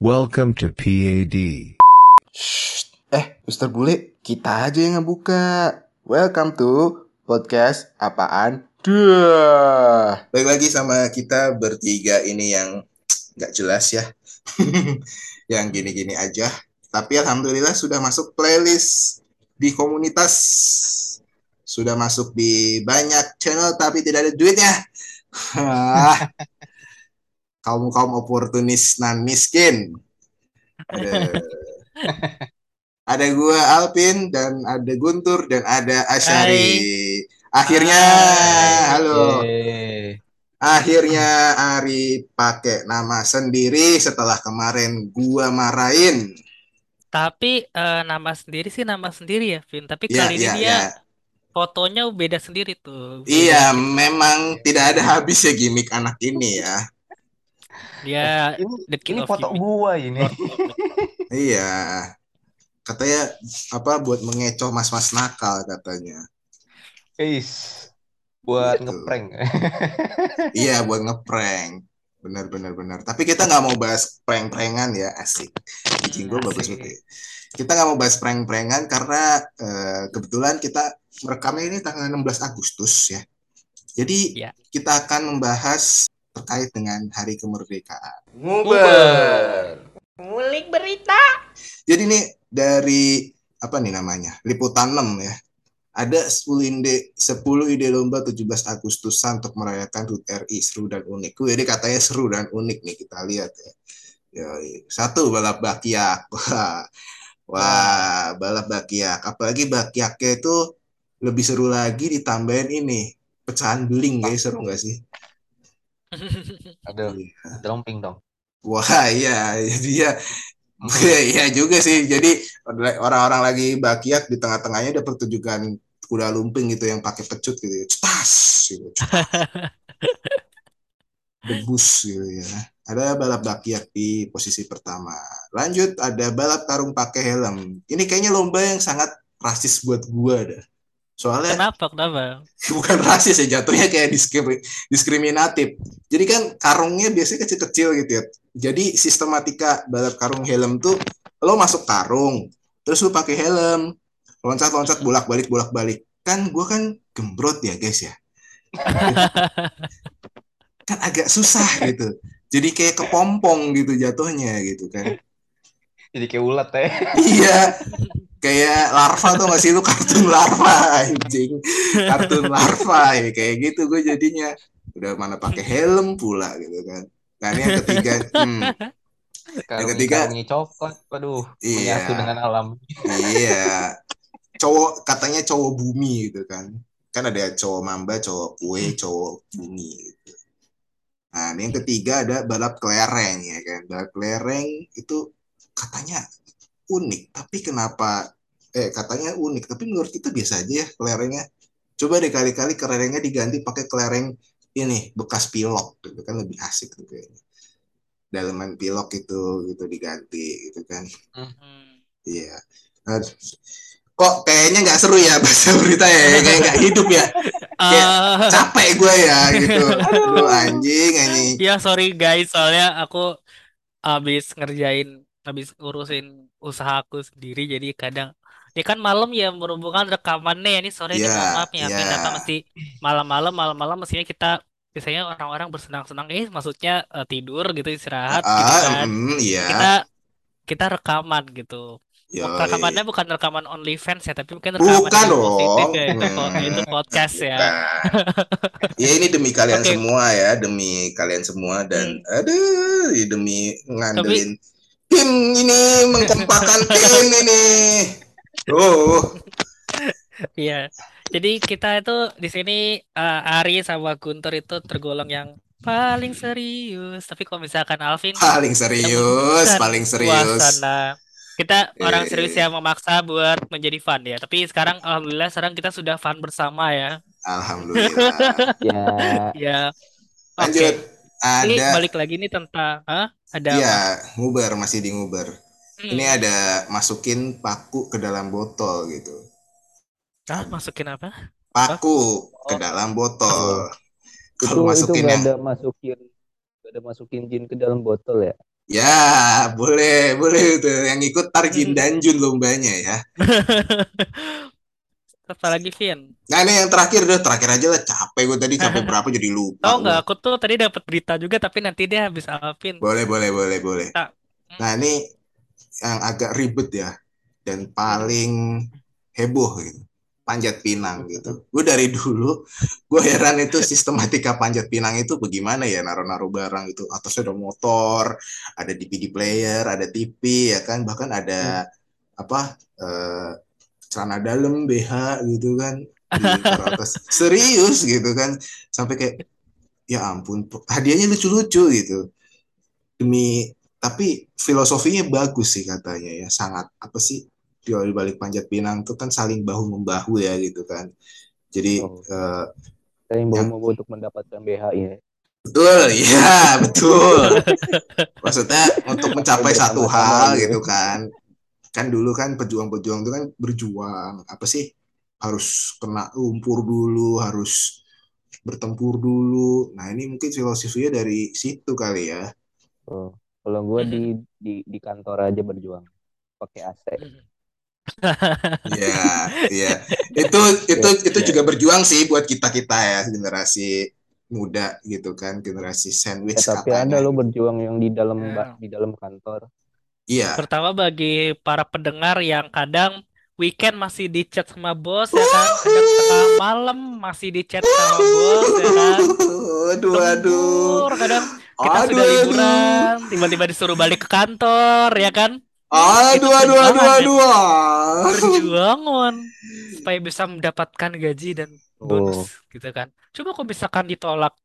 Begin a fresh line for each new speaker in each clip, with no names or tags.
Welcome to PAD.
Shh. Eh, Mister Bule, kita aja yang ngebuka. Welcome to podcast apaan? Duh. Baik lagi sama kita bertiga ini yang nggak jelas ya. yang gini-gini aja. Tapi alhamdulillah sudah masuk playlist di komunitas. Sudah masuk di banyak channel tapi tidak ada duitnya. kaum kaum oportunis nan miskin. Ada, ada gua Alvin dan ada Guntur dan ada Asyari. Akhirnya, halo. Akhirnya Ari pakai nama sendiri setelah kemarin gua marahin.
Tapi eh, nama sendiri sih nama sendiri ya, Vin. Tapi
Ya,
kali ini
ya,
dia
ya.
fotonya beda sendiri tuh. Beda
Iya,
gitu.
memang tidak ada habisnya gimmick anak ini ya.
Dia
ini
the king
ini
of
foto
gimmick.
gua ini.
Iya. Katanya apa buat mengecoh mas-mas nakal katanya.
Is buat
Gitu.
ngeprank.
Iya, buat ngeprank. Benar benar benar. Tapi kita nggak mau bahas prank-prankan ya, asik. Kucing gue
Hmm,
bagus banget. ya. Kita nggak mau bahas prank-prankan karena eh, kebetulan kita merekamnya ini tanggal 16 Agustus ya. Jadi
Ya.
kita akan membahas terkait dengan Hari Kemerdekaan.
Nguber. Ngulik berita.
Jadi nih dari apa nih namanya? Liputan 6 ya. Ada 10 ide 10 ide lomba 17 Agustusan untuk merayakan HUT RI seru dan unik. Ini katanya seru dan unik nih kita lihat ya. Yoi. Satu balap bakyak. Wah. Wah, balap bakyak. Apalagi bakyaknya itu lebih seru lagi ditambahin ini pecahan beling guys, seru nggak sih?
Aduh, dromping dong.
Wah, iya, jadi ya Iya juga sih. Jadi orang-orang lagi bakyak di tengah-tengahnya ada pertunjukan kuda lumping gitu yang pakai pecut gitu. ya. Cetas gitu. Debus gitu ya. Ada balap bakyak di posisi pertama. Lanjut ada balap karung pakai helm. Ini kayaknya lomba yang sangat rasis buat gua dah. Soalnya
Kenapa? Kenapa?
bukan rasis ya jatuhnya kayak diskri- diskriminatif. Jadi kan karungnya biasanya kecil-kecil gitu ya. Jadi sistematika balap karung helm tuh lo masuk karung, terus lo pakai helm, loncat-loncat bolak-balik bolak-balik. Kan gua kan gembrot ya guys ya. Kan agak susah gitu. Jadi kayak kepompong gitu jatuhnya gitu kan.
Jadi kayak ulat ya.
Iya. Kayak larva tuh gak sih lu kartun larva anjing. Kartun larva ya kayak gitu gue jadinya. Udah mana pakai helm pula gitu kan. Nah ini yang ketiga, hmm,
Karung
ketiga-
coklat. Waduh,
Iya.
dengan alam.
iya. Cowok katanya cowok bumi gitu kan. Kan ada cowok mamba, cowok kue, cowok bumi gitu. Nah, ini yang ketiga ada balap kelereng ya kan. Balap kelereng itu katanya unik, tapi kenapa eh katanya unik, tapi menurut kita biasa aja ya kelerengnya. Coba deh kali-kali kelerengnya diganti pakai kelereng ini bekas pilok gitu kan lebih asik tuh kayaknya. Daleman pilok itu gitu diganti gitu kan.
Hmm.
Iya. Nah, kok kayaknya nggak seru ya bahasa berita ya, kayak nggak hidup ya. Kayak
Eh,
capek gue ya gitu. Aduh anjing anjing.
ya sorry guys, soalnya aku habis ngerjain, habis ngurusin usaha aku sendiri, jadi kadang ini kan malam ya berhubungan rekamannya ya ini sore ini
Iya,
mohon maaf ya,
iya.
apa mesti malam-malam malam-malam mestinya kita biasanya orang-orang bersenang-senang, eh maksudnya eh, tidur gitu istirahat gitu
Ah,
kan.
mm, iya.
Kita kita rekaman gitu.
Yoi.
Rekamannya bukan rekaman OnlyFans ya, tapi mungkin rekaman
Bukan dong.
ya, itu,
Hmm,
itu podcast ya.
bukan. Ya ini demi kalian
Oke.
semua ya, demi kalian semua dan
Hmm.
aduh, ya demi ngandelin tim ini mengkompakan tim ini. Oh,
Iya. Jadi kita itu di sini eh, Ari sama Guntur itu tergolong yang paling serius. Tapi kalau misalkan Alvin
paling serius, paling serius.
suasana. Kita orang
Eh.
serius yang memaksa buat menjadi fun ya. Tapi sekarang alhamdulillah sekarang kita sudah fun bersama ya.
Alhamdulillah.
Ya,
Ya.
Lanjut.
Oke. Ini
Ada
balik lagi nih tentang Hah? Ada
Iya,
apa?
nguber masih di nguber.
Hmm.
Ini ada masukin paku ke dalam botol gitu.
Ah, masukin apa?
Paku ke
Oh.
dalam botol.
itu
Kalau
itu
masukin
nggak
yang
ada masukin ada masukin jin ke dalam botol ya.
Ya, boleh, boleh tuh. Yang ikut Tarjin dan Jun lombanya ya.
Apa lagi, Vin?
Nah ini yang terakhir deh, terakhir aja lah. Capek gue tadi sampai berapa jadi lupa.
Tahu nggak? Aku tuh tadi dapat berita juga, tapi nanti dia habis Alvin.
Boleh, boleh, boleh, boleh.
Tak.
Nah ini yang agak ribet ya dan paling heboh gitu. Panjat Pinang gitu. Gue dari dulu, gue heran itu sistematika Panjat Pinang itu bagaimana ya naruh-naruh barang itu. Atasnya ada motor, ada DVD player, ada TV ya kan, bahkan ada apa eh, celana dalam BH gitu kan atas. Serius gitu kan, sampai kayak ya ampun, hadiahnya lucu-lucu gitu. Demi tapi filosofinya bagus sih katanya ya, sangat apa sih di balik Panjat Pinang tuh kan saling bahu membahu ya gitu kan. Jadi
Oh. Saya yang
Yang-
bawa untuk mendapatkan BHI ya.
betul, ya betul. Maksudnya untuk mencapai satu hal
gitu.
gitu kan. Kan dulu kan pejuang-pejuang itu kan berjuang apa sih harus kena lumpur dulu, harus bertempur dulu. Nah ini mungkin filosofinya dari situ kali ya.
Oh. Kalau gue di, di di kantor aja berjuang pakai AC.
Iya, iya. Itu itu itu
Ya.
juga berjuang sih buat kita-kita ya generasi muda gitu kan, generasi sandwich
Eh, tapi ada
katanya.
lo berjuang yang di dalam
Ya.
ba- di dalam kantor.
Iya.
Terutama bagi para pendengar yang kadang weekend masih di chat sama bos ya kan, kadang tengah malam masih di chat sama bos ya kan.
Aduh, aduh.
Kadang kita
Aduh,
sudah liburan, tiba-tiba disuruh balik ke kantor ya kan.
Aduh, aduh, aduh,
perjuangan,
aduh. ah.
Berjuang Mon, supaya bisa mendapatkan gaji dan
Oh.
bonus gitu kan. Coba kalau misalkan ditolak.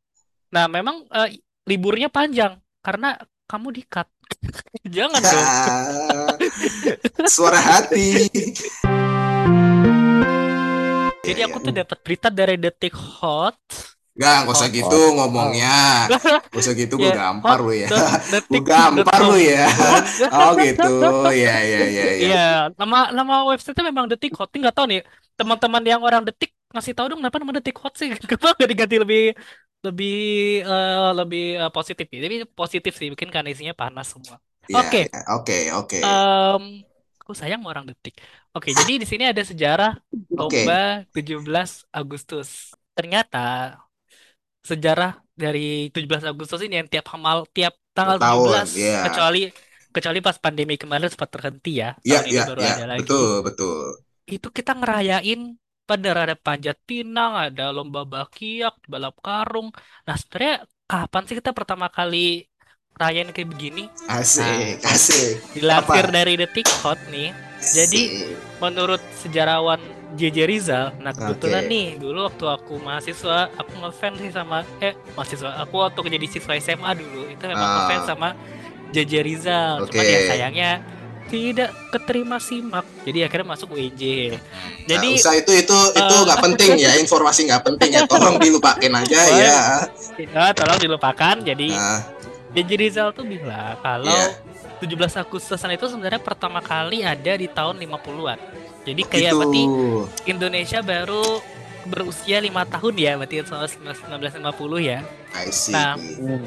Nah, memang eh, liburnya panjang karena kamu di-cut. Jangan dong.
Ah, Suara hati.
Jadi
Iya,
aku
iya.
tuh dapat berita dari Detik Hot.
Gak, nggak usah
Oh.
gitu ngomongnya. Nggak usah gitu, gue
Ya,
gampar lu ya. Gue gampar lu ya. Oh gitu, ya, ya, ya, ya.
Iya, nama nama website-nya memang Detik Hot. Nggak tahu nih, teman-teman yang orang Detik ngasih tahu dong kenapa nama Detik Hot sih? Kenapa nggak diganti lebih lebih eh, lebih eh, positif ya? Tapi positif sih, bikin kan isinya panas semua.
Iya,
Oke.
iya. Oke, oke.
Em, aku sayang sama orang Detik. Oke, jadi di sini ada sejarah
Oke.
lomba 17 Agustus. Ternyata sejarah dari 17 Agustus ini yang tiap hamal tiap tanggal
Tahun,
17
iya.
kecuali kecuali pas pandemi kemarin sempat terhenti ya.
Iya,
Tahun ini
iya,
baru ada lagi.
Betul, betul.
Itu kita ngerayain bener ada panjat pinang, ada lomba bakiak, balap karung. Nah, sebenarnya kapan sih kita pertama kali rayain kayak begini?
Asik,
Nah.
asik.
Dilansir
Apa?
dari Detik Hot nih, Jadi, menurut sejarawan JJ Rizal, nah kebetulan
Oke.
nih dulu waktu aku mahasiswa, aku ngefans sih sama eh mahasiswa, aku waktu jadi siswa SMA dulu itu memang
Ah.
ngefans sama JJ Rizal. Cuman
Oke.
ya sayangnya tidak keterima simak, jadi akhirnya masuk UNJ. Jadi
Nggak usah itu itu itu
eh,
nggak penting ya informasi nggak penting ya tolong dilupakin aja
Boleh.
ya.
ya, tolong dilupakan. Jadi
Nah,
JJ Rizal tuh bilang kalau
Iya.
17 Agustusan itu sebenarnya pertama kali ada di tahun 50-an. Jadi kayak
itu
berarti Indonesia baru berusia lima tahun ya, berarti tahun 1950 ya.
I see.
Nah,
Hmm.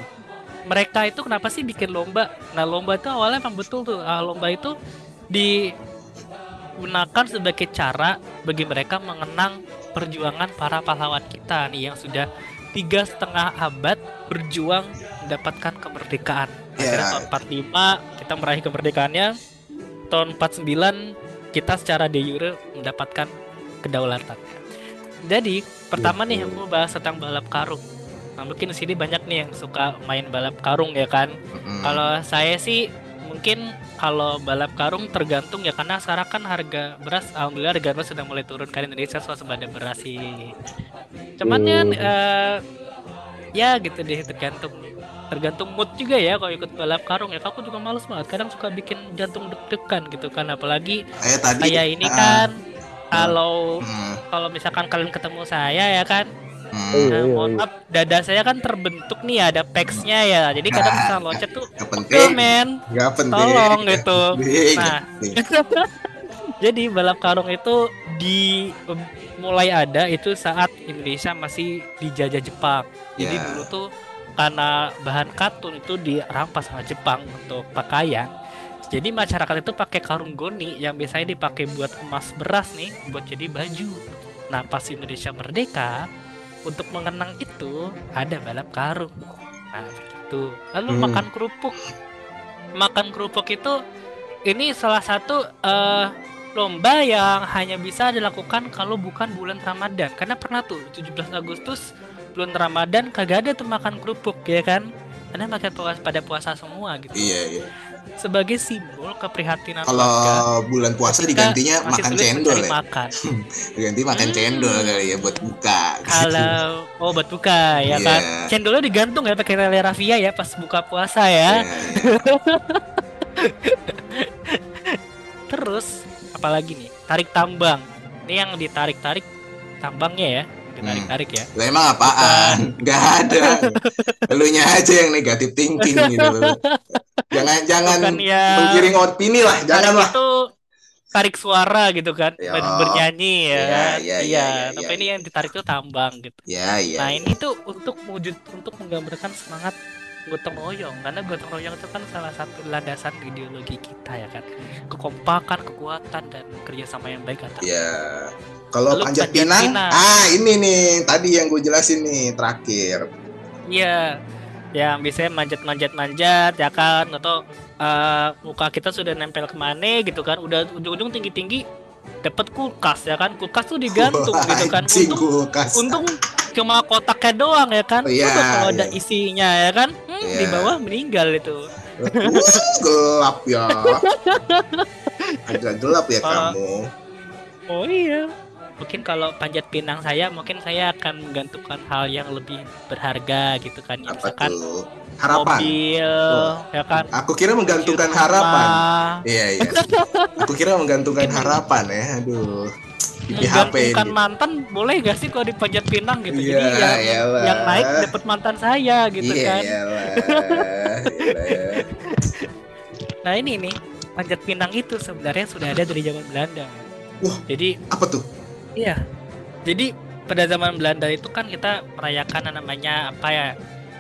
Mereka itu kenapa sih bikin lomba? Nah, lomba itu awalnya emang betul tuh. Ah, lomba itu digunakan sebagai cara bagi mereka mengenang perjuangan para pahlawan kita nih yang sudah tiga setengah abad berjuang mendapatkan kemerdekaan. Akhirnya
Ya.
tahun 45 kita meraih kemerdekaannya. Tahun 49 kita secara de jure mendapatkan kedaulatan. Jadi pertama nih aku bahas tentang balap karung. Nah mungkin di sini banyak nih yang suka main balap karung ya kan.
Mm-mm.
Kalau saya sih mungkin kalau balap karung tergantung ya karena sekarang kan harga beras alhamdulillah harga beras sudah mulai turun kan Indonesia swasembada beras sih. Cuman ya eh, ya gitu deh tergantung tergantung mood juga ya kalau ikut balap karung ya aku juga males banget kadang suka bikin jantung deg-degan gitu kan apalagi
Kayak tadi.
kayak ini
ah,
kan kalau
mm,
kalau misalkan kalian ketemu saya ya kan
mm,
Iya,
Nah,
iya,
mohon
iya.
maaf, dada saya kan terbentuk nih ada peksnya ya. Jadi kadang bisa loncat tuh pegel
penting.
men.
Penting.
Tolong gitu.
Penting, nggak
Nah. Jadi balap karung itu di mulai ada itu saat Indonesia masih dijajah Jepang. Jadi
Ya.
dulu tuh karena bahan katun itu dirampas sama Jepang untuk pakaian. Jadi masyarakat itu pakai karung goni yang biasanya dipakai buat emas beras nih buat jadi baju. Nah pas Indonesia merdeka untuk mengenang itu ada balap karung. Nah begitu. Lalu
Hmm.
makan kerupuk. Makan kerupuk itu ini salah satu eh, lomba yang hanya bisa dilakukan kalau bukan bulan Ramadan. Karena pernah tuh 17 Agustus bulan Ramadan kagak ada tuh makan kerupuk ya kan. Karena pakai puas pada puasa semua gitu.
Iya, iya.
Sebagai simbol keprihatinan
Kalau
warga,
bulan puasa digantinya makan cendol ya.
makan.
Ganti makan
Hmm.
cendol kali ya buat buka.
Kalau oh buat buka ya
Iya.
kan. Cendolnya digantung ya pakai tali rafia ya pas buka puasa ya.
Iya, iya.
Terus apalagi nih? Tarik tambang. Ini yang ditarik-tarik tambangnya ya. Ditarik-tarik ya.
Lah emang apaan? Gak ada. Elunya aja yang negatif thinking gitu. Jangan jangan
Bukan yang
menggiring opini lah, janganlah.
itu tarik suara gitu kan
Ya.
ber- bernyanyi ya,
Iya,
kan?
iya,
iya
iya, iya,
tapi
iya,
ini yang ditarik itu tambang gitu
Ya, iya.
nah ini tuh untuk wujud untuk menggambarkan semangat gotong royong karena gotong royong itu kan salah satu landasan ideologi kita ya kan kekompakan kekuatan dan kerjasama yang baik antara
Ya. Kalau panjat
panjat
pinang,
pinang.
ah ini nih tadi yang gue jelasin nih terakhir.
Iya, yang biasanya manjat-manjat-manjat ya kan atau eh, muka kita sudah nempel ke mana gitu kan, udah ujung-ujung tinggi-tinggi dapat kulkas ya kan, kulkas tuh digantung
Wah,
gitu kan, untung
kulkas.
untung cuma kotaknya doang ya kan,
Oh, iya,
Coba kalau ada
iya.
isinya ya kan, hmm, di
Iya.
bawah meninggal itu.
Uh, gelap ya. Agak gelap ya
Kalau-
kamu.
Oh iya. Mungkin kalau panjat pinang saya, mungkin saya akan menggantungkan hal yang lebih berharga gitu kan, ya,
Apa
misalkan
tuh? Harapan.
mobil, ya kan,
Aku kira menggantungkan
Kunci
harapan. Iya iya. Aku kira menggantungkan harapan ya. Aduh. Di HP ini.
mantan boleh gak sih kalau di panjat pinang gitu
Iya,
jadi yang
iyalah.
yang naik dapat mantan saya gitu
iya,
kan.
Iyalah.
nah ini nih panjat pinang itu sebenarnya sudah ada dari zaman Belanda
Wah.
jadi
Apa tuh?
Iya. Jadi pada zaman Belanda itu kan kita merayakan namanya apa ya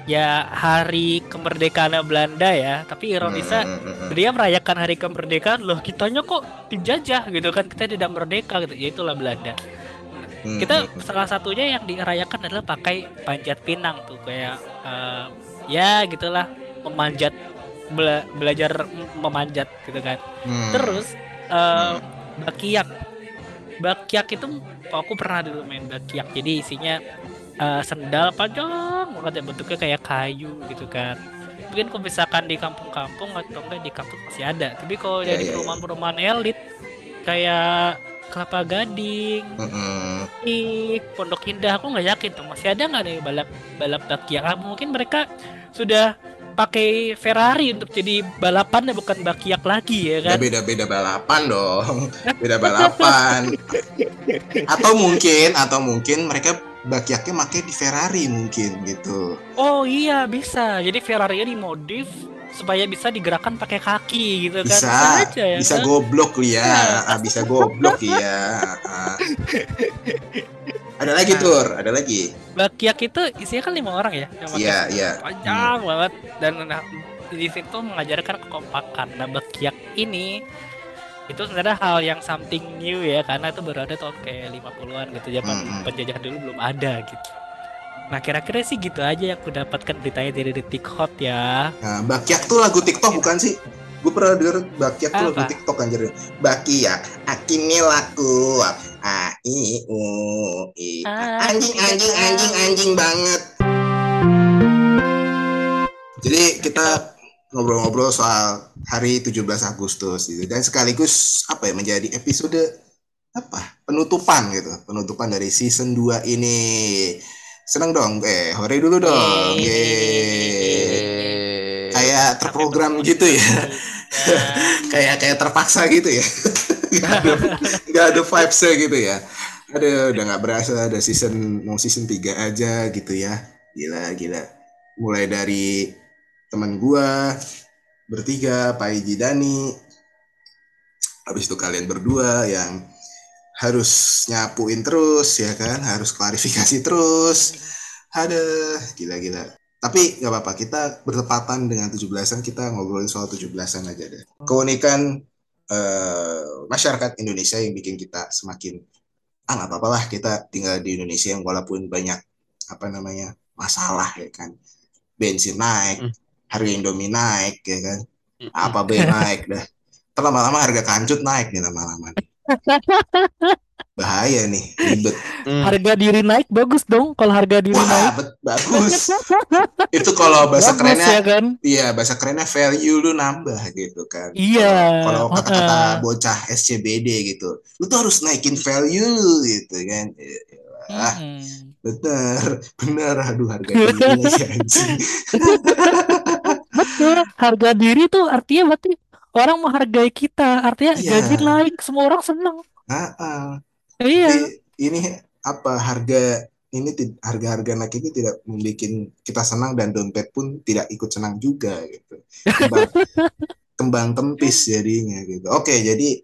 ya hari kemerdekaan Belanda ya. Tapi ironisnya
Hmm, hmm, hmm.
dia merayakan hari kemerdekaan loh kitanya kok dijajah gitu kan kita tidak merdeka gitu. Ya itulah Belanda.
Hmm,
kita
hmm,
salah satunya yang dirayakan adalah pakai panjat pinang tuh kayak eh, ya gitulah memanjat bela- belajar memanjat gitu kan.
Hmm.
terus eh, bakiak bakiak itu aku pernah dulu main bakiak jadi isinya eh, sendal panjang banget ya bentuknya kayak kayu gitu kan. Mungkin kalau misalkan di kampung-kampung atau enggak di kampus masih ada. Tapi kalau
Ya,
jadi
ya, ya.
perumahan-perumahan elit kayak kelapa gading
Hmm, hmm.
di Pondok Indah aku nggak yakin tuh. Masih ada nggak nih balap balap bakiak Ah, mungkin mereka sudah pakai Ferrari untuk jadi balapan bukan bakiak lagi ya
Ya,
kan
beda-beda balapan dong. Beda balapan. atau mungkin atau mungkin mereka bakiaknya pakai di Ferrari mungkin gitu.
oh iya bisa jadi Ferrari nya dimodif supaya bisa digerakkan pakai kaki gitu kan
Bisa,
aja ya
bisa
kan?
goblok ya. Bisa goblok ya. Ada lagi
Nah.
tur, ada lagi.
bakiak itu isinya kan lima orang ya
Iya, iya.
panjang banget dan nah, di situ mengajarkan kekompakan nah bakiak ini itu sebenarnya hal yang something new ya karena itu baru ada tahun kayak 50-an gitu zaman
Hmm.
penjajah dulu belum ada gitu nah kira-kira sih gitu aja yang aku dapatkan beritanya dari detik hot ya
Nah, Bakiak tuh lagu TikTok bukan sih? Gue pernah denger Bakiak tuh
Apa?
TikTok anjir. Bakiak, akini laku, a i u i. Anjing, anjing, anjing, anjing banget. Jadi kita ngobrol-ngobrol soal hari 17 Agustus gitu dan sekaligus apa ya menjadi episode apa penutupan gitu penutupan dari season 2 ini seneng dong eh hore dulu dong
Yeay.
Kayak terprogram gitu ya.
Ya.
kayak kayak terpaksa gitu ya. Nggak ada nggak ada vibes gitu ya. Ada udah nggak berasa ada season mau season 3 aja gitu ya. Gila gila. Mulai dari teman gua bertiga Pak Iji Dani. Habis itu kalian berdua yang harus nyapuin terus ya kan? Harus klarifikasi terus. Ada gila gila Tapi nggak apa-apa, kita bertepatan dengan 17-an, kita ngobrolin soal 17-an aja deh. Keunikan eh, masyarakat Indonesia yang bikin kita semakin ah nggak apa-apa lah kita tinggal di Indonesia yang walaupun banyak apa namanya masalah ya kan bensin naik
Hmm.
harga Indomie naik ya kan
Hmm.
apa be naik dah Ntar lama-lama harga kancut naik nih lama-lama. bahaya nih ribet
Hmm.
Harga diri naik bagus dong kalau harga diri naik.
wah bet- bagus itu kalau bahasa
Bagus
kerennya
ya kan?
iya bahasa kerennya value lu nambah gitu kan
Iya.
kalau kata-kata bocah SCBD gitu lu tuh harus naikin value lu gitu kan ah
Mm-mm.
bener bener aduh harga diri anjing
Betul. Harga diri tuh artinya berarti orang menghargai kita. Artinya
Iya.
gaji naik, semua orang senang.
Ah, ah.
Iya.
Tapi ini apa harga ini harga-harga naik ini tidak membuat kita senang dan dompet pun tidak ikut senang juga gitu. Kembang, kembang kempis jadinya gitu. Oke jadi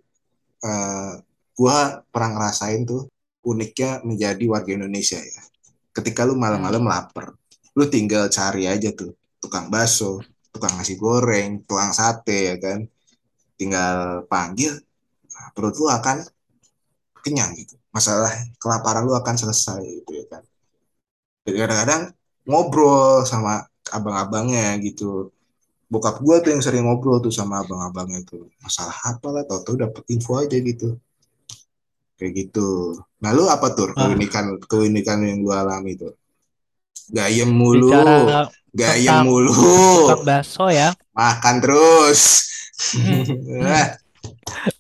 eh, gua pernah ngerasain tuh uniknya menjadi warga Indonesia ya. Ketika lu malam-malam lapar lu tinggal cari aja tuh tukang bakso tukang nasi goreng tukang sate ya kan. Tinggal panggil perut lu akan kenyang gitu. Masalah kelaparan lu akan selesai gitu ya kan. Jadi kadang-kadang ngobrol sama abang-abangnya gitu. Bokap gua tuh yang sering ngobrol tuh sama abang-abangnya tuh. Masalah apa lah tau-tau dapet info aja gitu. Kayak gitu. Nah lu apa tuh
Ah.
keunikan keunikan yang lu alami tuh? Gayem mulu.
Bicara
gayem mulu.
tukang bakso ya.
makan terus. Eh,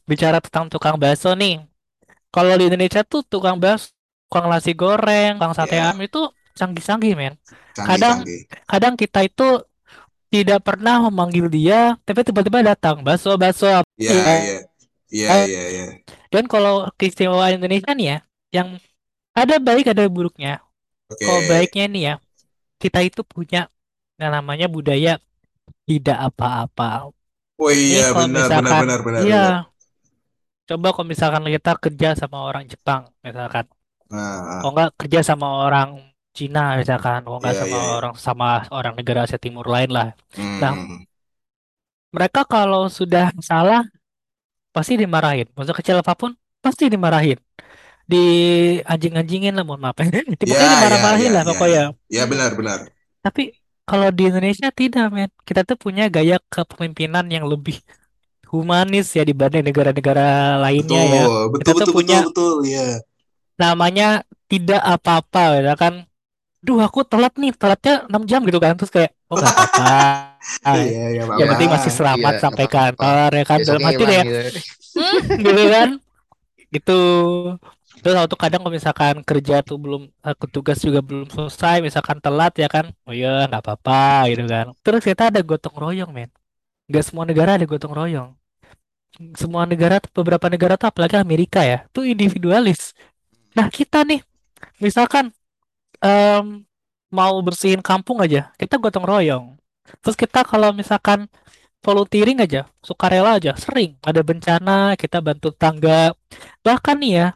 Bicara tentang tukang bakso nih. Kalau di Indonesia tuh tukang bakso, tukang nasi goreng, tukang sate
Iya.
ayam itu canggih-canggih, men. Kadang-
canggih-canggih
Kadang kita itu tidak pernah memanggil dia, tapi tiba-tiba datang bakso, bakso.
iya
Iya.
iya iya
Eh,
iya iya
Dan kalau keistimewaan Indonesia nih ya, yang ada baik ada buruknya.
oke
Kalau baiknya nih ya, kita itu punya yang namanya budaya tidak apa-apa.
Oh iya benar benar
misalkan-
benar benar.
Iya.
benar.
Coba kalau misalkan kita kerja sama orang Jepang, misalkan,
Nah,
kalau nggak kerja sama orang Cina, misalkan, kalau nggak
Iya,
sama
iya, iya.
orang sama orang negara Asia Timur lain lah.
hmm,
Nah, Mereka kalau sudah salah pasti dimarahin. Masa kecil apa pun pasti dimarahin. Di anjing-anjingin lah, mohon maaf. Pokoknya
Ya,
dimarah-marahin
ya,
lah
ya,
pokoknya.
ya benar benar.
Tapi kalau di Indonesia tidak, men. Kita tuh punya gaya kepemimpinan yang lebih humanis ya dibanding negara-negara lainnya
Betul,
ya.
betul
Kita tuh
betul
punya
betul betul ya.
namanya tidak apa-apa ya kan. Duh, aku telat nih, telatnya 6 jam gitu kan. Terus kayak, oh nggak apa-apa.
Iya iya
Yang penting masih selamat
Iya,
sampai kantor ya kan. Dalam hati
hilang
kayak,
gitu.
"Hmm," gitu kan. Gitu. Terus waktu kadang kalau misalkan kerja tuh belum eh, tugas juga belum selesai, misalkan telat ya kan. Oh iya, nggak apa-apa gitu kan. Terus kita ada gotong royong, men. Nggak semua negara ada gotong royong. Semua negara, beberapa negara tuh apalagi Amerika ya, tuh individualis. Nah, kita nih, misalkan em, mau bersihin kampung aja, kita gotong royong. Terus kita kalau misalkan volunteering aja, sukarela aja, sering ada bencana, kita bantu tangga. Bahkan nih ya,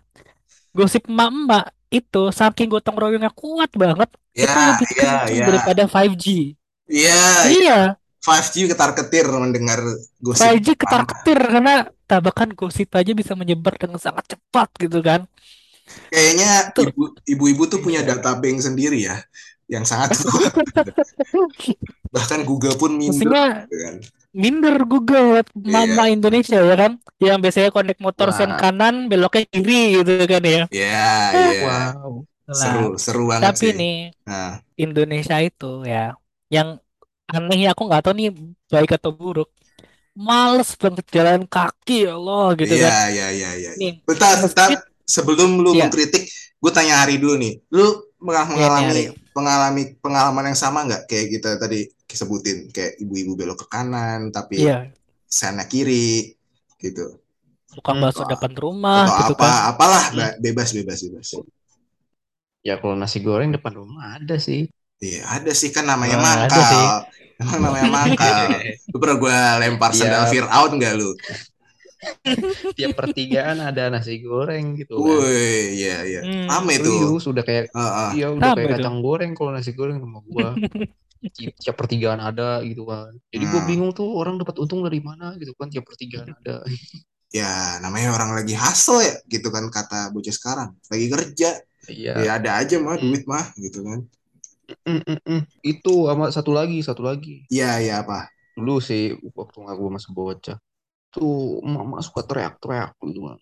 gosip emak-emak itu saking gotong royongnya kuat banget, itu
Ya
lebih kenceng
ya.
daripada 5G.
Iya,
Iya,
5G ketar-ketir mendengar gosip
5G
pertama.
ketar-ketir karena tabakan gosip aja bisa menyebar dengan sangat cepat gitu kan.
Kayaknya ibu-ibu tuh punya data bank sendiri ya yang sangat kuat. Bahkan Google pun minder
Mestinya
gitu kan.
minder Google mama Indonesia ya kan yang biasanya connect motor sen kanan beloknya kiri gitu kan ya
Iya, iya.
wow Lah,
Seru, seru banget
tapi
sih.
nih
Nah,
Indonesia itu ya yang anehnya aku nggak tahu nih baik atau buruk males banget jalan kaki ya Allah gitu
iya,
kan
iya, iya, iya.
nih
Bentar, bentar. Sebelum lu
Iya.
mengkritik, gue tanya Hari dulu nih. Lu pernah
Iya,
mengalami
Hari.
pengalami pengalaman yang sama nggak kayak kita tadi sebutin kayak ibu-ibu belok ke kanan tapi
iya
sana kiri gitu.
tukang
Hmm.
bakso
Atau-
depan rumah
Atau
gitu
apa
kan
apalah
Hmm.
ba- bebas bebas bebas.
Ya kalau nasi goreng depan rumah ada sih.
Iya, ada sih kan namanya
ada
mangkal.
sih.
Emang namanya mangkal. Lu pernah gue lempar
Iya.
sandal Fir'aun nggak lu?
Tiap pertigaan ada nasi goreng gitu kan.
Woi, iya iya.
Hmm,
Rame tuh.
Serius, udah kayak
Heeh.
iya udah
Rame
kayak
tuh.
kacang goreng kalau nasi goreng sama gua. ti- tiap pertigaan ada gitu kan. Jadi gue
Nah.
bingung tuh orang dapat untung dari mana gitu kan tiap pertigaan ada.
Ya namanya orang lagi hustle ya gitu kan kata bocah sekarang. Lagi kerja.
Iya.
Ya ada aja mah
Hmm.
duit mah gitu kan.
Mm, mm, mm. Itu sama satu lagi, satu lagi.
Iya iya apa?
Dulu sih waktu nggak gue masih bocah. Tuh emak suka teriak-teriak gitu kan.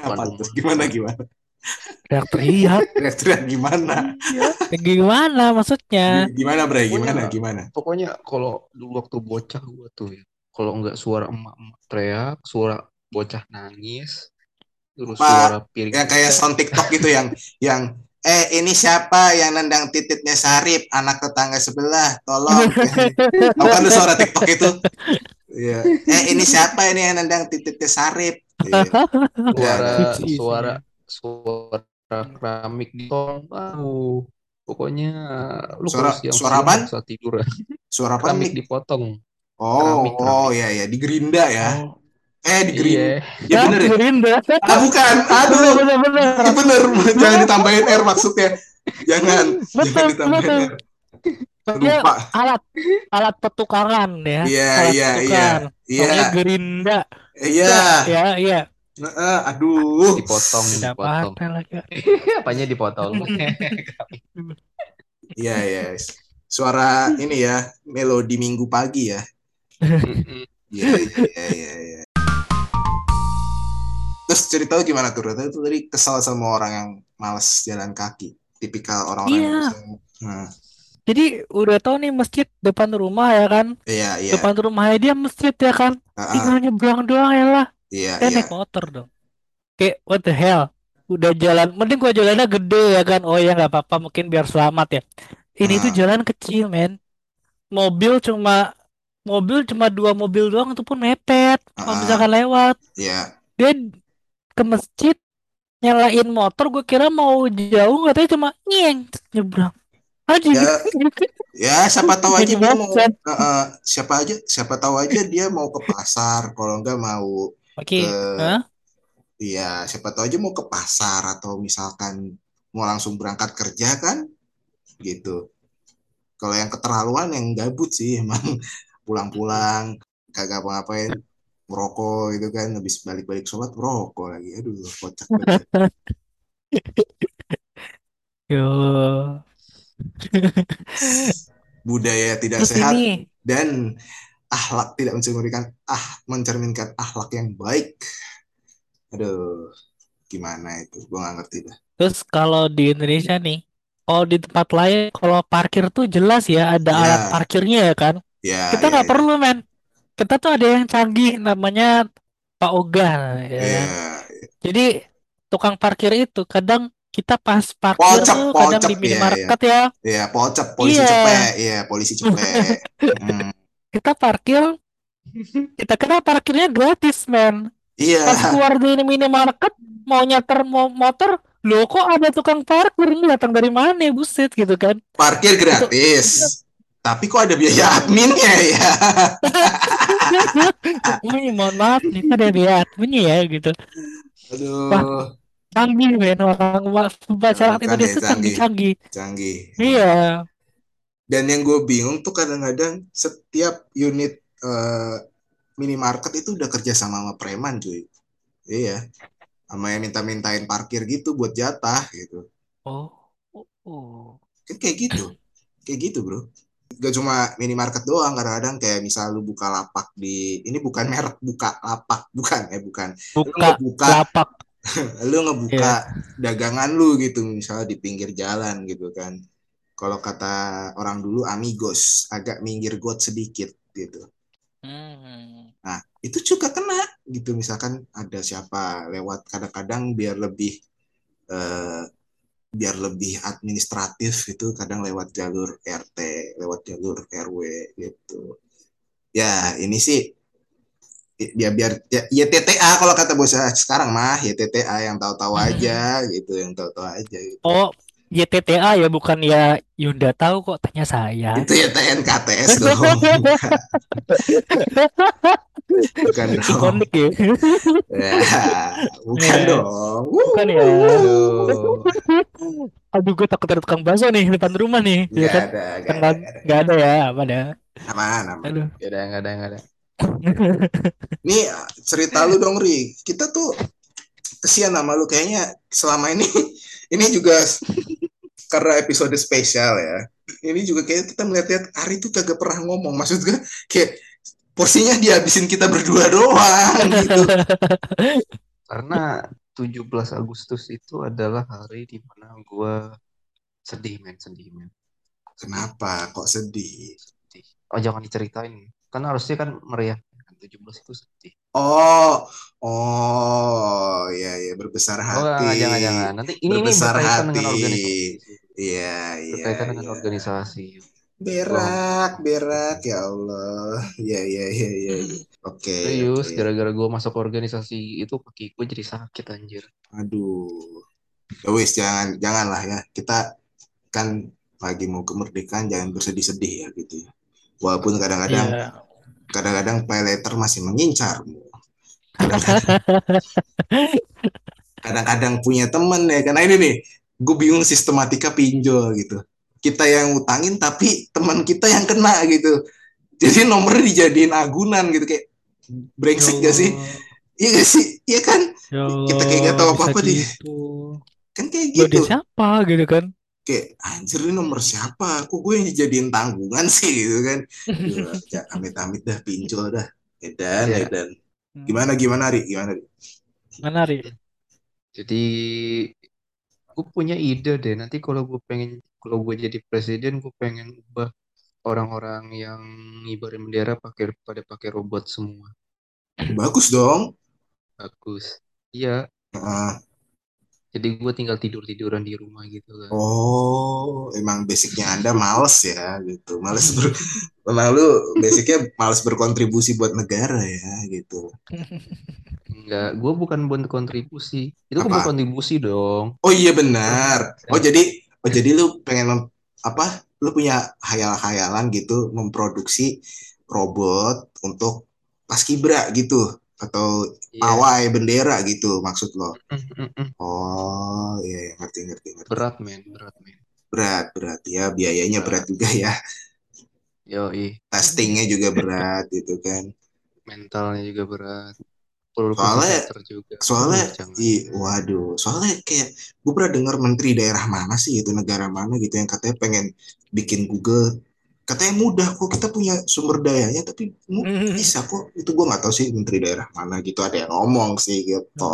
Apa tuh? Gimana gimana?
Teriak-teriak.
Teriak-teriak gimana?
Gimana maksudnya?
Gimana Bray?
Pokoknya-
Gimana gimana?
Pokoknya kalau dulu waktu bocah gue tuh ya, kalau nggak suara emak-emak teriak, suara bocah nangis, terus suara piring
Yang kayak sound TikTok gitu yang yang eh ini siapa yang nendang titiknya Sarip anak tetangga sebelah tolong tahu kan lu suara TikTok itu Iya. eh ini siapa ini yang nendang titiknya Sarip Iya.
suara
Iya.
suara suara keramik di tong pokoknya lu
Suara-
siang
suara apaan?
saat tidur
suara apa
keramik dipotong
oh
keramik, keramik.
oh ya ya di Gerinda ya
Oh.
Eh di Gerinda
iya
ya bener ya
Gerinda.
ah bukan aduh
Bener-bener.
Ya bener jangan ditambahin R maksudnya jangan jangan
Betul,
ditambahin
betul.
R lupa
alat alat petukaran ya.
iya
alat
iya iya
petukar.
iya
Gerinda.
iya
Ya, iya.
Heeh, aduh
dipotong dipotong apanya dipotong
Iya, iya. Suara ini ya, melodi minggu pagi ya. Iya, iya, iya, iya. Terus cerita lu gimana tuh? Rata itu tadi kesal sama orang yang males jalan kaki. Tipikal orang-orang
Iya.
yang bisa- Hmm,
Jadi udah tau nih masjid depan rumah ya kan?
Iya, iya.
Depan rumahnya dia masjid ya kan?
Ah,
Tinggal nyebrang doang ya lah.
Iya,
Saya
iya.
naik motor dong. Kayak what the hell? Udah jalan, mending gua jalannya gede ya kan? Oh ya nggak apa-apa, mungkin biar selamat ya. Ini tuh
Ah.
jalan kecil, men. Mobil cuma mobil cuma dua mobil doang itu pun mepet. Kalau
Ah.
misalkan lewat,
Iya.
dia ke masjid nyalain motor, gue kira mau jauh, katanya cuma nyeng nyebrang. Aja
Ya, Ya, siapa tahu aja dia mau eh, siapa aja siapa tahu aja dia mau ke pasar, kalau enggak mau
Oke, Hah?
Iya, siapa tahu aja mau ke pasar atau misalkan mau langsung berangkat kerja kan, gitu. Kalau yang keterlaluan yang gabut sih emang pulang-pulang kagak apa-ngapain merokok gitu kan, habis balik-balik sholat merokok lagi, aduh kocak banget.
Yo.
Budaya tidak
Terus
sehat
ini,
dan akhlak tidak mencerminkan ah mencerminkan akhlak yang baik. Aduh, gimana itu? Gua nggak ngerti dah.
terus kalau di Indonesia nih, kalau di tempat lain, kalau parkir tuh jelas ya ada
Ya.
alat parkirnya ya kan?
Ya,
Kita
ya,
nggak
ya.
perlu men. Kita tuh ada yang canggih namanya Pak Oga ya.
Ya,
Jadi tukang parkir itu kadang kita pas parkir
Pocep,
tuh kadang
pocep,
di
iya,
minimarket ya
ya pocep polisi
Iya.
cepet, iya polisi cepet. Hmm.
kita parkir kita kira parkirnya gratis men. Pas
Iya,
keluar dari minimarket mau nyeter mo- motor loh kok ada tukang parkir ini datang dari mana buset gitu kan.
parkir gratis. Tapi kok ada biaya adminnya ya?
Oh, iya, mohon maaf nih ada lihat bunyi ya gitu.
Aduh,
Canggih men orang masyarakat
Canggih,
Indonesia
canggih.
canggih-canggih.
canggih.
Iya.
Dan yang gue bingung tuh kadang-kadang setiap unit eh, minimarket itu udah kerja sama sama preman cuy. Iya, sama yang minta-mintain parkir gitu buat jatah gitu.
Oh. Oh.
Kan kayak gitu, kayak gitu bro. Gak cuma minimarket doang, kadang-kadang kayak misal lu buka lapak di, ini bukan merek buka lapak, bukan eh bukan. Lu
Buka
ngebuka,
lapak.
lu ngebuka dagangan lu gitu, misalnya di pinggir jalan gitu kan. Kalau kata orang dulu amigos, agak minggir got sedikit gitu.
Hmm.
Nah, itu juga kena gitu. Misalkan ada siapa lewat kadang-kadang biar lebih eh, biar lebih administratif gitu, kadang lewat jalur RT, lewat jalur RW gitu. Ya, ini sih ya biar ya, ya TTA kalau kata bos saya sekarang mah ya TTA yang tahu-tahu aja gitu, yang tahu-tahu aja gitu.
Oh, YTTA ya bukan ya Yunda tahu kok tanya saya.
Itu ya TNKTS dong. Bukan dong.
Ikonik ya.
Ya, bukan
Ya.
dong.
Bukan ya.
Aduh.
Aduh gue takut ada tukang bakso nih depan rumah nih. Ya
Gak
kan?
ada, gak
Kan
ada,
nggak ada ya, apa ada.
Aman, aman.
Aduh.
Ya udah nggak ada nggak ada.
Nih cerita lu dong Ri. Kita tuh kesian sama lu kayaknya selama ini ini juga karena episode spesial ya. Ini juga kayak kita melihat-lihat Ari tuh kagak pernah ngomong. Maksud gue kayak porsinya dihabisin kita berdua doang gitu.
Karena 17 Agustus itu adalah hari di mana gua sedih men sedih men.
Kenapa kok sedih?
Sedih. Oh jangan diceritain. Kan harusnya kan meriah. Kan 17 itu sedih.
Oh, oh, ya ya berbesar
Oh
hati.
jangan jangan. Nanti ini ini
Berbesar
berkaitan dengan
hati.
organisasi.
Iya, iya.
Berkaitan dengan
iya.
organisasi.
Berak, berak ya Allah. Iya, iya, iya, iya. Oke.
Serius,
oke.
gara-gara gua masuk organisasi itu kaki gue jadi sakit anjir.
Aduh. Ya wis, jangan janganlah ya. Kita kan lagi mau kemerdekaan jangan bersedih-sedih ya gitu ya. Walaupun kadang-kadang
Iya.
kadang-kadang pay letter masih mengincarmu. Kadang-kadang punya temen ya karena ini nih gue bingung sistematika pinjol gitu. Kita yang utangin tapi teman kita yang kena gitu. Jadi nomornya dijadiin agunan gitu kayak brengsek gak sih? Iya gak sih? Iya kan?
Ya
Kita kayak nggak tahu apa-apa
gitu.
kan kayak
dia
gitu.
siapa gitu kan?
kayak anjir ini nomor siapa? Kok gue yang dijadiin tanggungan sih? Gitu kan. Ya, amit-amit dah pinjol dah. Edan
Iya.
edan gimana gimana Ri gimana Ri
Mana Ri?
Jadi gue punya ide deh. Nanti kalau gue pengen, kalau gue jadi presiden, gue pengen ubah orang-orang yang ngibarin bendera pakai pada pakai robot semua.
bagus dong
Bagus. Iya. Jadi gue tinggal tidur tiduran di rumah gitu kan.
Oh, emang basicnya Anda males ya gitu. Males ber Emang lu basicnya males berkontribusi buat negara ya gitu.
Enggak, gue bukan buat kontribusi. Itu bukan kontribusi dong.
Oh iya benar. Oh jadi oh jadi lu pengen apa? Lu punya hayal-hayalan gitu memproduksi robot untuk paskibra gitu atau pawai bendera gitu maksud lo. Oh iya iya, ngerti ngerti ngerti.
Berat men, berat men.
Berat berat ya biayanya berat juga ya.
Yoi,
Testingnya juga berat gitu kan.
mentalnya juga berat. Perlu
Soalnya-
juga.
soalnya i, waduh soalnya kayak gue pernah dengar menteri daerah mana sih itu negara mana gitu yang katanya pengen bikin Google katanya mudah kok kita punya sumber dayanya tapi mu- bisa kok. Itu gue nggak tahu sih menteri daerah mana gitu ada yang ngomong sih gitu.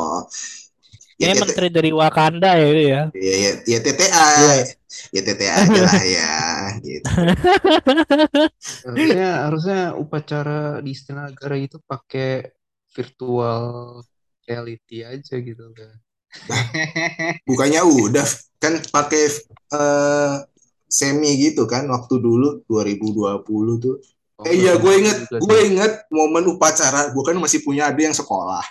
Ya
Kayaknya
TT
menteri dari Wakanda ya itu ya.
ya, ya, ya TTA ya TTA aja lah ya gitu.
Harusnya harusnya upacara di Istana Negara itu pakai virtual reality aja gitu kan.
bukannya udah kan pakai eh, semi gitu kan waktu dulu 2020 tuh
Oh,
Eh iya gue inget, gue inget momen upacara, gue kan masih punya adik yang sekolah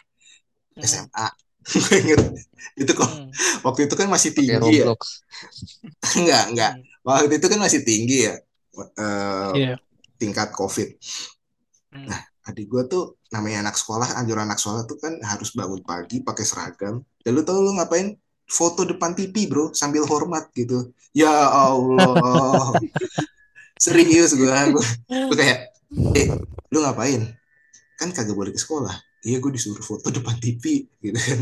Hmm.
SMA. gue inget itu kok
Hmm.
waktu itu kan masih tinggi ya, enggak enggak.
Hmm.
Waktu itu kan masih tinggi ya eh,
Iya.
tingkat COVID.
Hmm.
Nah adik gue tuh namanya anak sekolah, anjuran anak sekolah tuh kan harus bangun pagi pakai seragam. Dan lu tau lu ngapain? Foto depan TV bro sambil hormat gitu. Ya Allah, serius gue, gue kayak, eh, lu ngapain? Kan kagak boleh ke sekolah. Iya, gue disuruh foto depan TV, gitu kan.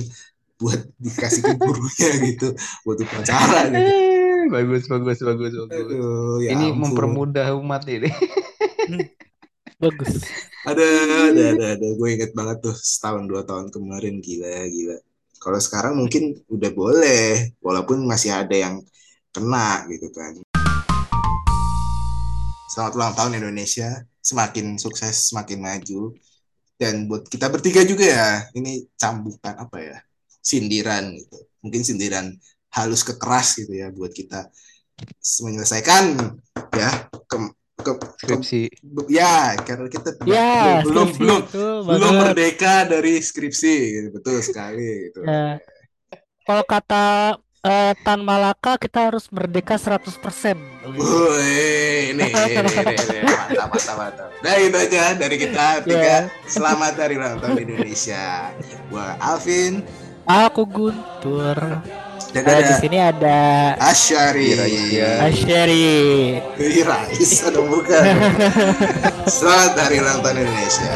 Buat dikasih ke gurunya gitu. Buat upacara gitu.
Eh, bagus bagus bagus bagus.
Aduh, ya
Ini
ampun.
mempermudah umat ini.
Bagus.
Ada, ada, ada, ada. Gue inget banget tuh setahun dua tahun kemarin. Gila, gila. Kalau sekarang mungkin udah boleh. Walaupun masih ada yang kena gitu kan. Selamat ulang tahun Indonesia. Semakin sukses, semakin maju. Dan buat kita bertiga juga ya, ini cambukan apa ya? Sindiran gitu. Mungkin sindiran halus ke keras gitu ya buat kita menyelesaikan ya ke, ke-
Skripsi.
ya karena kita
Ya,
belum
skripsi
belum belum merdeka dari skripsi gitu. betul sekali gitu.
Ya. Kalau kata eh, Tan Malaka kita harus merdeka 100%.
Woi, ini, ini, ini, ini, mantap, mantap, mantap. Nah itu aja dari kita tiga. Selamat hari ulang tahun Indonesia. Gua Alvin
Aku Guntur. Dan di
ada
sini ada
Asyari.
Ira,
Asyari.
Irais, ada bukan. Selamat hari ulang tahun Indonesia.